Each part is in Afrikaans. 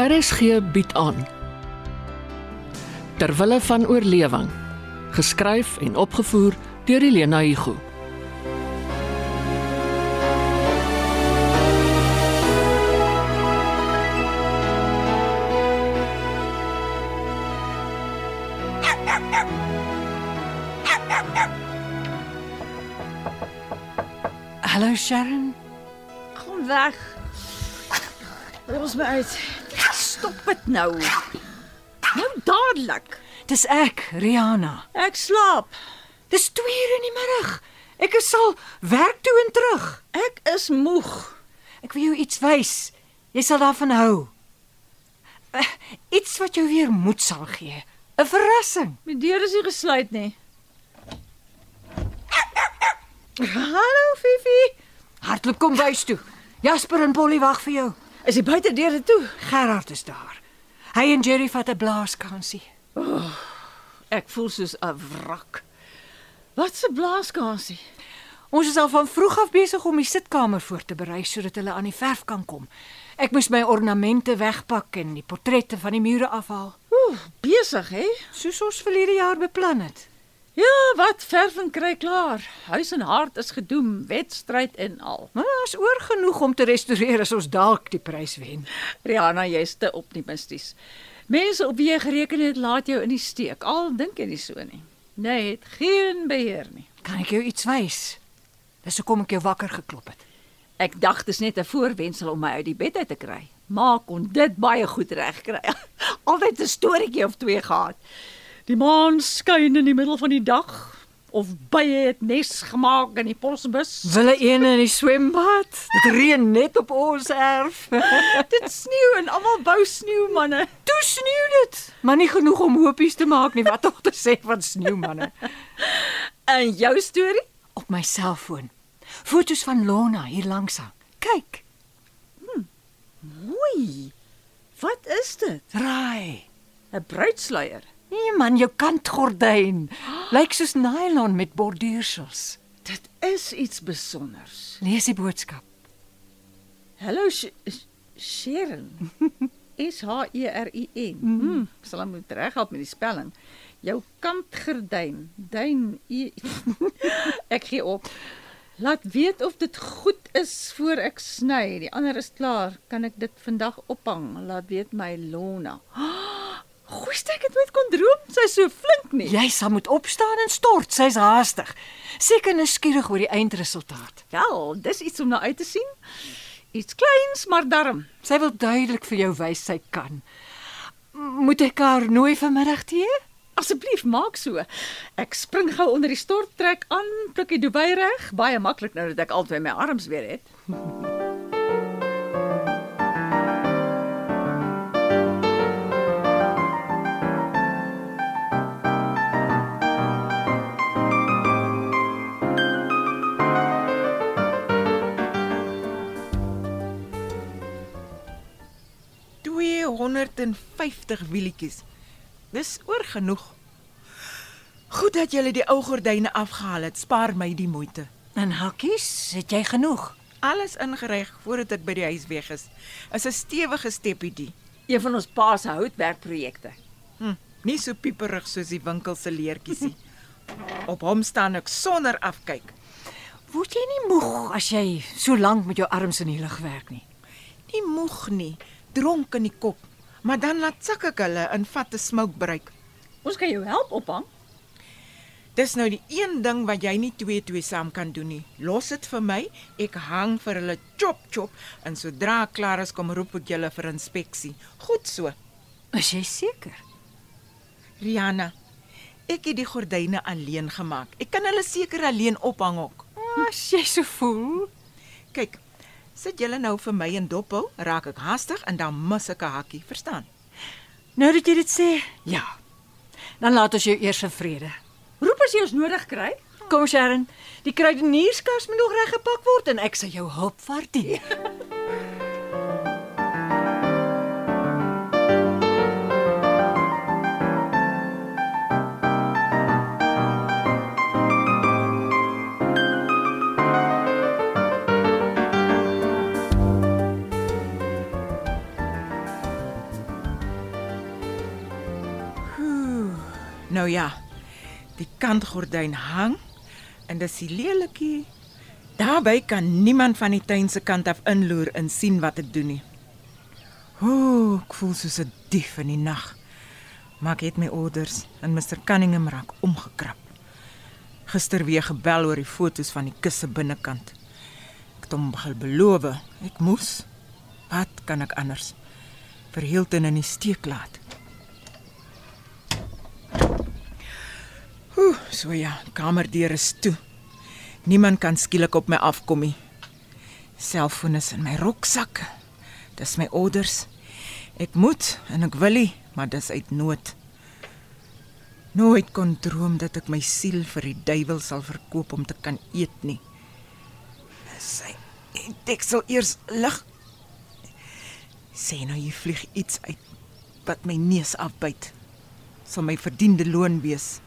RSG bied aan Terwille van oorlewing geskryf en opgevoer deur Elena Igu Hallo Sharon. Gaan weg. Los my uit. Stop dit nou. Nou dadelik. Dis ek, Rihanna. Ek slaap. Dis 2 uur in die middag. Ek is al werk toe en terug. Ek is moeg. Ek wil jou iets wys. Jy sal daarvan hou. Uh, iets wat jou weer moed sal gee. 'n Verrassing. My deur is nie gesluit nie. Hallo Fifi. Hardloop kom bys toe. Jasper en Polly wag vir jou. Is die buitedeure toe? Gerard is daar. Hy en Jerry vat 'n blaaskansie. Ek voel soos 'n wrak. Wat 'n blaaskansie. Ons is al van vroeg af besig om die sitkamer voor te berei sodat hulle aan die verf kan kom. Ek moes my ornamente wegpak en die portrette van die mure afhaal, Ooh, besig hè? soos ons verlede jaar beplan het. Ja, wat verf en kry klaar. Huis en hart is gedoem, wedstryd en al. Maar daar's oor genoeg om te restoreer as ons dalk die prys wen. Rihanna, jy's te optimisties. Mense op wie jy gereken het, laat jou in die steek. Al dink jy nie so nie. Nee, het geen beheer nie. Kan ek jou iets wys? Dis hoekom ek jou wakker geklop het. Ek dink dit is net 'n voorwendsel om my uit die bed uit te kry. Maar kon dit baie goed regkry. Altyd 'n storieetjie of twee gehad. Die maan skyn in die middel van die dag of bye het nes gemaak in die posbus. Wille een in die swembad. Dit reën net op ons erf. Dit sneeu en almal bou sneeumanne. Toe sneeu dit, maar nie genoeg om hoopies te maak nie. Wat tog te sê van sneeumanne En jou storie? op my selfoon. Foto's van Lona hier langs hang. Kyk, Mooi. Wat is dit? raai. 'n Bruidsluier. Nee man, jou kantgordyn lyk soos nylon met borduursels. Dit is iets besonders. Lees die boodskap. Hallo Sh- Sh- Sharon. S H E R I N. Mm. Sal hom moet reghelp met die spelling. Jou kantgordyn, duin e Ek gee op. Laat weet of dit goed is voor ek sny. Die ander is klaar. Kan ek dit vandag ophang? Laat weet my Lona. Goeie steek het nooit kon droom. Sy's so flink nie. Jy sal moet opstaan en stort. Sy's haastig. Seker nuuskierig oor die eindresultaat. Wel, dis iets om na uit te sien. Iets kleins maar darm. Sy wil duidelik vir jou wys sy kan. Moet ek haar nooi vanmiddag tee? Asseblief maak so. Ek spring gou onder die stort trek aan, pluk die dubai reg, baie maklik nou dat ek albei my arms weer het. 250 wielietjies. Dis oor genoeg. Goed dat jy die ou gordyne afgehaal het. Spaar my die moeite. En hakkies, het jy genoeg? Alles ingereg voordat ek by die huis weg is. Is 'n stewige steppie. Een van ons pa se houtwerkprojekte. Hm, nie so pieperig soos die winkel se leertjies nie. Op hom staan ek sonder afkyk. Word jy nie moeg as jy so lank met jou arms in die lug werk nie? Nie moeg nie, dronk in die kop. Maar dan laat sak ek hulle in vat 'n smoke break. Ons kan jou help ophang. Dis nou die een ding wat jy nie twee twee saam kan doen nie. Los dit vir my. Ek hang vir hulle chop chop en sodra klaar is kom roep ek julle vir inspeksie. Goed so. Is jy seker? Rihanna, ek het die gordyne alleen gemaak. Ek kan hulle seker alleen ophang ook. As jy so voel. Kyk, sit julle nou vir my in dophou, raak ek haastig en dan mis ek 'n hakkie, verstaan? Nou dat jy dit sê, ja. Dan laat ons jou eers in vrede. Roep as jy ons nodig kry. Kom Sharon, die kruidenierskas moet nog reggepak word en ek sal jou hulp waardeer. Nou ja, die kantgordyn hang en dis die lelikie. Daarby kan niemand van die tuin se kant af inloer en sien wat ek doen nie. Ooh, ek voel soos 'n dief in die nag. Maar ek het my orders en Mr Cunningham raak omgekrap. Gister weer gebel oor die fotos van die kusse binnekant. Ek het hom beloof, ek moes. Wat kan ek anders? Vir Hilton in die steek laat. Ooh, so ja, kamerdeur is toe. Niemand kan skielik op my afkom nie. Selfoon is in my roksak. Dis my orders. Ek moet en ek wil nie, maar dis uit nood. Nooit kon droom dat ek my siel vir die duiwel sal verkoop om te kan eet nie. Sy ek sal eers lig. Sê nou jy vlieg iets uit wat my neus afbyt. Sal my verdiende loon wees.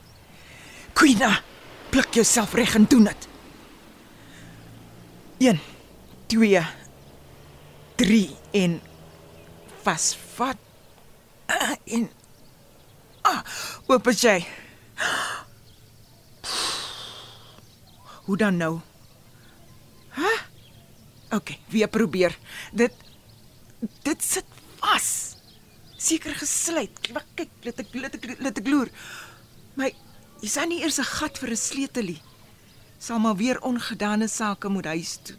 Queena, pluk jouself reg en doen dit. 1 2 3 en vasvat. En ah, oop as jy. Hoe dan nou? Hæ? OK, weer probeer. Dit dit sit vas. Seker gesluit. Wag, kyk, laat ek laat ek laat ek loer. My is daar nie eers 'n gat vir 'n sleutelie? Sal maar weer ongedane sake moet huis toe.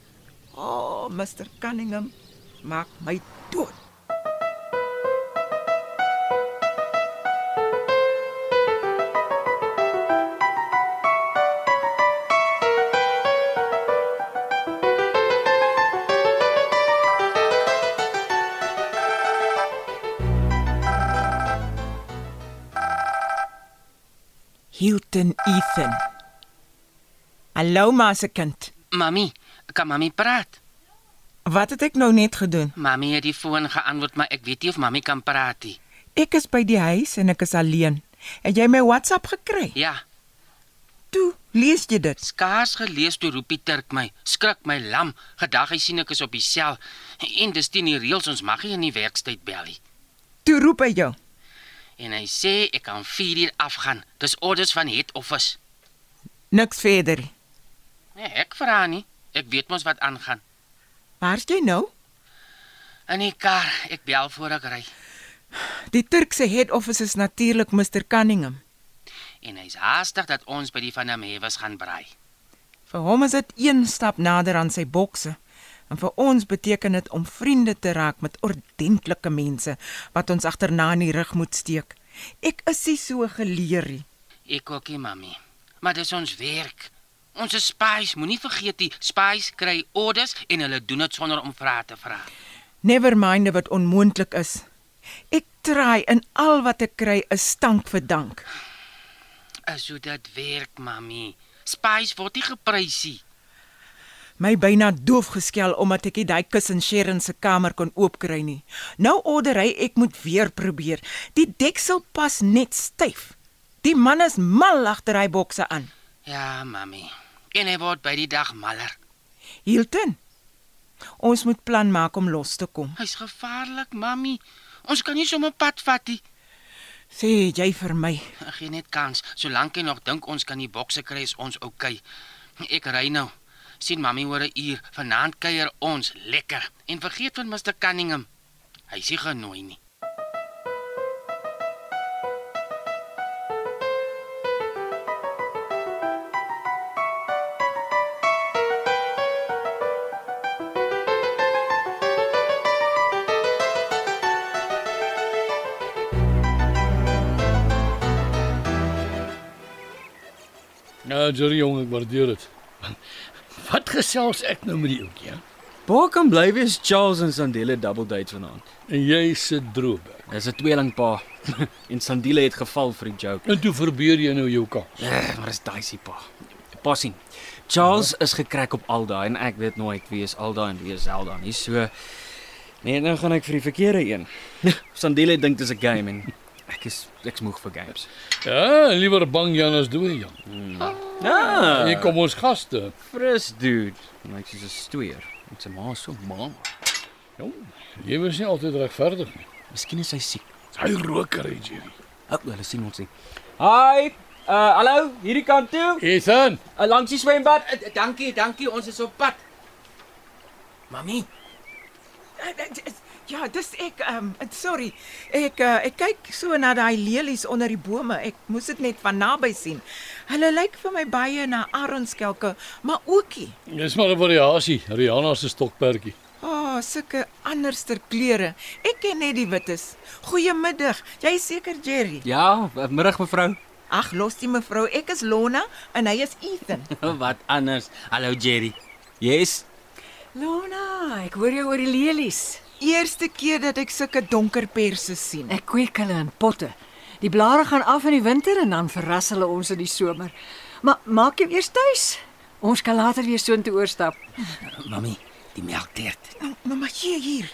O, oh, Mr Cunningham, maak my dood. Hilton Ethan. Hallo ma se kind. Mami, kan mami praat? Wat het ek nou net gedoen? Mami het die foon geantwoord, maar ek weet nie of mami kan praat nie. Ek is by die huis en ek is alleen. Het jy my WhatsApp gekry? Ja, Toe, lees jy dit? skaars gelees toe roep die Turk my. Skrik my lam. Gedag hy sien ek is op die sel. En dis teen die reëls ons mag nie in die werkstyd bel nie. Toe roep hy jou. En hy sê ek kan 4 uur afgaan. Dis orders van head office. Niks verder. Nee, ek vra nie. Ek weet mos wat aangaan. Waar's jy nou? In die kar, ek bel voor ek ry. Die Turk se head office is natuurlik Mr Cunningham. En hy's haastig dat ons by die van hom hewes gaan braai. Vir hom is dit een stap nader aan sy bokse. En vir ons beteken dit om vriende te raak met ordentlike mense wat ons agterna in die rug moet steek. Ek is nie so geleer nie. Ek ook nie, mami. Maar dis ons werk. Ons is spies, moenie vergeet die spies kry orders en hulle doen dit sonder om vrae te vra. Never mind wat onmoontlik is. Ek try in al wat ek kry 'n stank vir dank. As hoe dit werk, mami. Spies word nie geprys nie. My byna doof geskel omdat ek nie daai kussen Sharon se kamer kon oopkry nie. Nou order hy ek moet weer probeer. Die deksel pas net styf. Die man is mal agter hy bokse aan. Ja, mami. En hy word by die dag maller. Hilton. Ons moet plan maak om los te kom. Hy's gevaarlik, mami. Ons kan nie sommer pad vat nie. Sê jy vir my. Ek gee net kans. Solank jy nog dink ons kan die bokse kry, is ons oukei. Okay. Ek ry nou. Sien mami oor 'n uur. Vanaand kuier ons lekker. En vergeet van Mr Cunningham. Hy is genooi nie. Ja, Jerry jong, ek waardeer dit. Wat gesels ek nou met die ouetjie? Waar kan bly wees Charles en Sandile double date vanaand? En jy sit droog. Dis 'n tweelingpa. en Sandile het geval vir die joke. En toe verbeur jy nou jou kans. Ja, maar dis daai pa. Passie. Charles is gekrek op Alda en ek weet nooit wie is Alda en wie is Zelda nie. So nee, nou gaan ek vir die verkeerde een. Sandile dink dis 'n game en ek is ek's moeg vir games. Ja, liewer bang Jan as dood Jan. Ja. Hier kom ons gaste. Fris dude. Lyk soos 'n stoeier. Met sy ma so ma. Jong, jy was nie altyd regverdig nie. Miskien is hy siek. Hy roker, hè, Jerry. Ek wil sien ons nie. Hi. Uh hallo, hierdie kant toe. Ethan, Uh, langs die swembad. Uh, dankie, dankie, ons is op pad. Mami, Eh, eh, eh, Ja, dis ek ehm um, sorry. Ek uh, ek kyk so na daai lelies onder die bome. Ek moes dit net van naby sien. Hulle lyk vir my baie na aronskelke, maar ookie. dis maar 'n variasie, Rihanna se stokperdjie. O, oh, sulke anderster kleure. Ek ken net die wites. Goeiemiddag. Jy is seker Jerry? Ja, middag mevrou. Ag, los die mevrou. Ek is Lona en hy is Ethan. Wat anders? Hallo Jerry. Yes. Lona, ek hoor jou oor die lelies. Eerste keer dat ek sulke donker perse sien. Ek kweek hulle in potte. Die blare gaan af in die winter en dan verras hulle ons in die somer. Maar maak jou eers tuis. Ons kan later weer soontoe oorstap. mami, die melkteert. Mamma hier hier.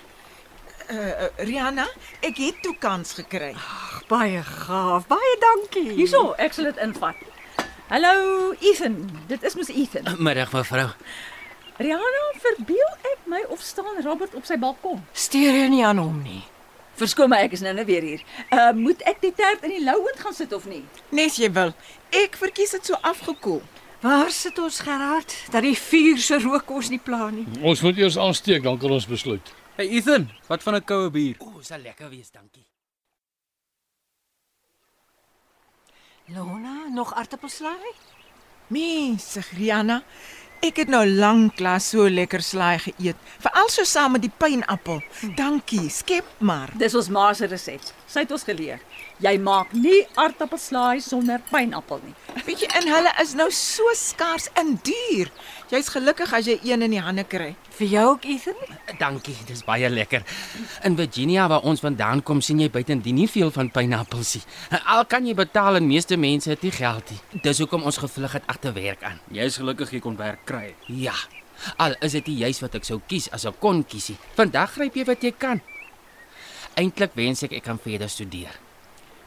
Uh, uh Rihanna, ek het toe kans gekry. Ag, baie gaaf. Baie dankie. Hierso, ek sal dit invat. Hallo Ethan, dit is mos Ethan. Middag mevrou. Rihanna, verbeel ek my of staan Robert op sy balkon? Steur jy nie aan hom nie. Verskoon my, ek is nou net weer hier. Uh moet ek die tert in die louend gaan sit of nie? Nes jy wil. Ek verkies dit so afgekoel. Waar sit ons Gerard? Dat die vuur se rook ons nie pla nie. Ons moet eers aansteek dan kan ons besluit. Hey Ethan, wat van 'n koue bier? O, sal lekker wees, dankie. Lona, nog aartappelslaai? Mense, Rihanna, ek het nou lank lank so lekker slaai geëet, veral so saam met die pineappel. Dankie, skep maar. Dis ons ma se resep. Sy het ons geleer. Jy maak nie aartappelslaai sonder pineappel nie. Weet jy, en hulle is nou so skaars en duur. Jy's gelukkig as jy een in die hande kry. Vir jou ook, Ethan? Dankie, dis baie lekker. In Virginia waar ons vandaan kom, sien jy buitendien nie veel van pineappels nie. Al kan jy betaal en meeste mense het nie geld nie. Dis hoekom ons gevlug het agter werk aan. Jy's gelukkig jy kon werk kry. Ja. Al is dit nie juis wat ek sou kies as ek kon kiesie. Vandag gryp jy wat jy kan. Eintlik wens ek ek kan verder studeer.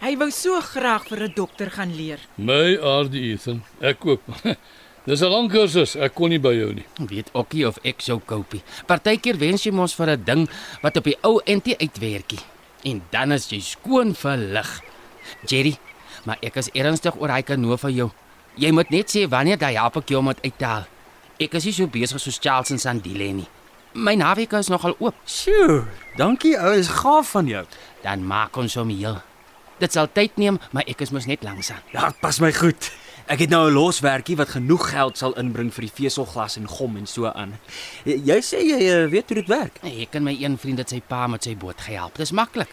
Hy wou so graag vir 'n dokter gaan leer. My aarde Ethan, ek koop. Dis 'n lang kursus, ek kon nie by jou nie. Weet ookie of ek sou koopie. Partykeer wens jy mos vir 'n ding wat op die ou entie uitwerkie. En dan is jy skoon verlig. Jerry, maar ek is ernstig oor hy kanoe vir jou. Jy moet net sê wanneer daai help ek jou om dit uit te haal. Ek is nie so besig soos Charles en Sandile nie. My naweek is nogal oop. Sjoe, dankie ou, is gaaf van jou. Dan maak ons hom heel. Dit sal tyd neem, maar ek is mos net langsaan. Ja, dit pas my goed. Ek het nou 'n loswerkie wat genoeg geld sal inbring vir die veselglas en gom en so aan. Jy, jy sê jy uh, weet hoe dit werk. Ek en my een vriend het sy pa met sy boot gehelp. Dis maklik.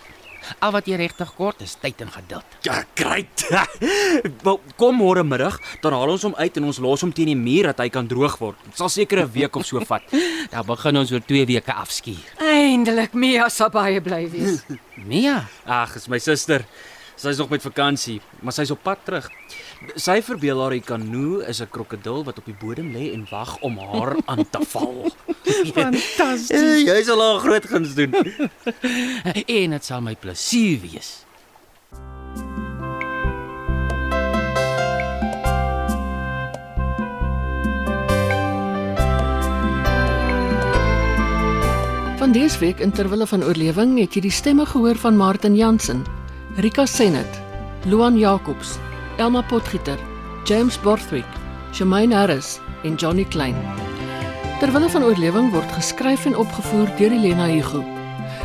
Al wat jy regtig kort is tyd en geduld. Ja, great. Wel, kom môre middag, dan haal ons hom uit en ons los hom teen die muur dat hy kan droog word. Dit sal seker 'n week of so vat. Dan begin ons oor 2 weke afskuur. Eindelik Mia sal baie bly wees. Mia, Ag, is my suster. Sy's nog met vakansie, maar sy's op pad terug. Sy verbeel haar die kanoe is 'n krokodil wat op die bodem lê en wag om haar aan te val. Fantasties. Jy sal haar groot guns doen. en dit sal my plesier wees. Van dese week in terwille van oorlewing het jy die stemme gehoor van Martin Jansen, Rika Senet, Luan Jacobs, Elma Potgieter, James Borthwick, Shamaine Harris en Johnny Klein. Terwille van oorlewing word geskryf en opgevoer deur Elena Igu.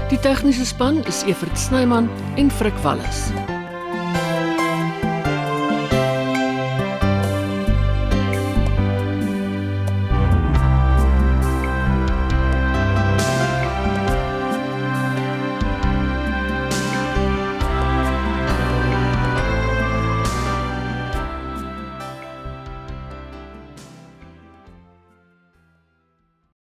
Die tegniese span is Evert Snyman en Frik Wallis.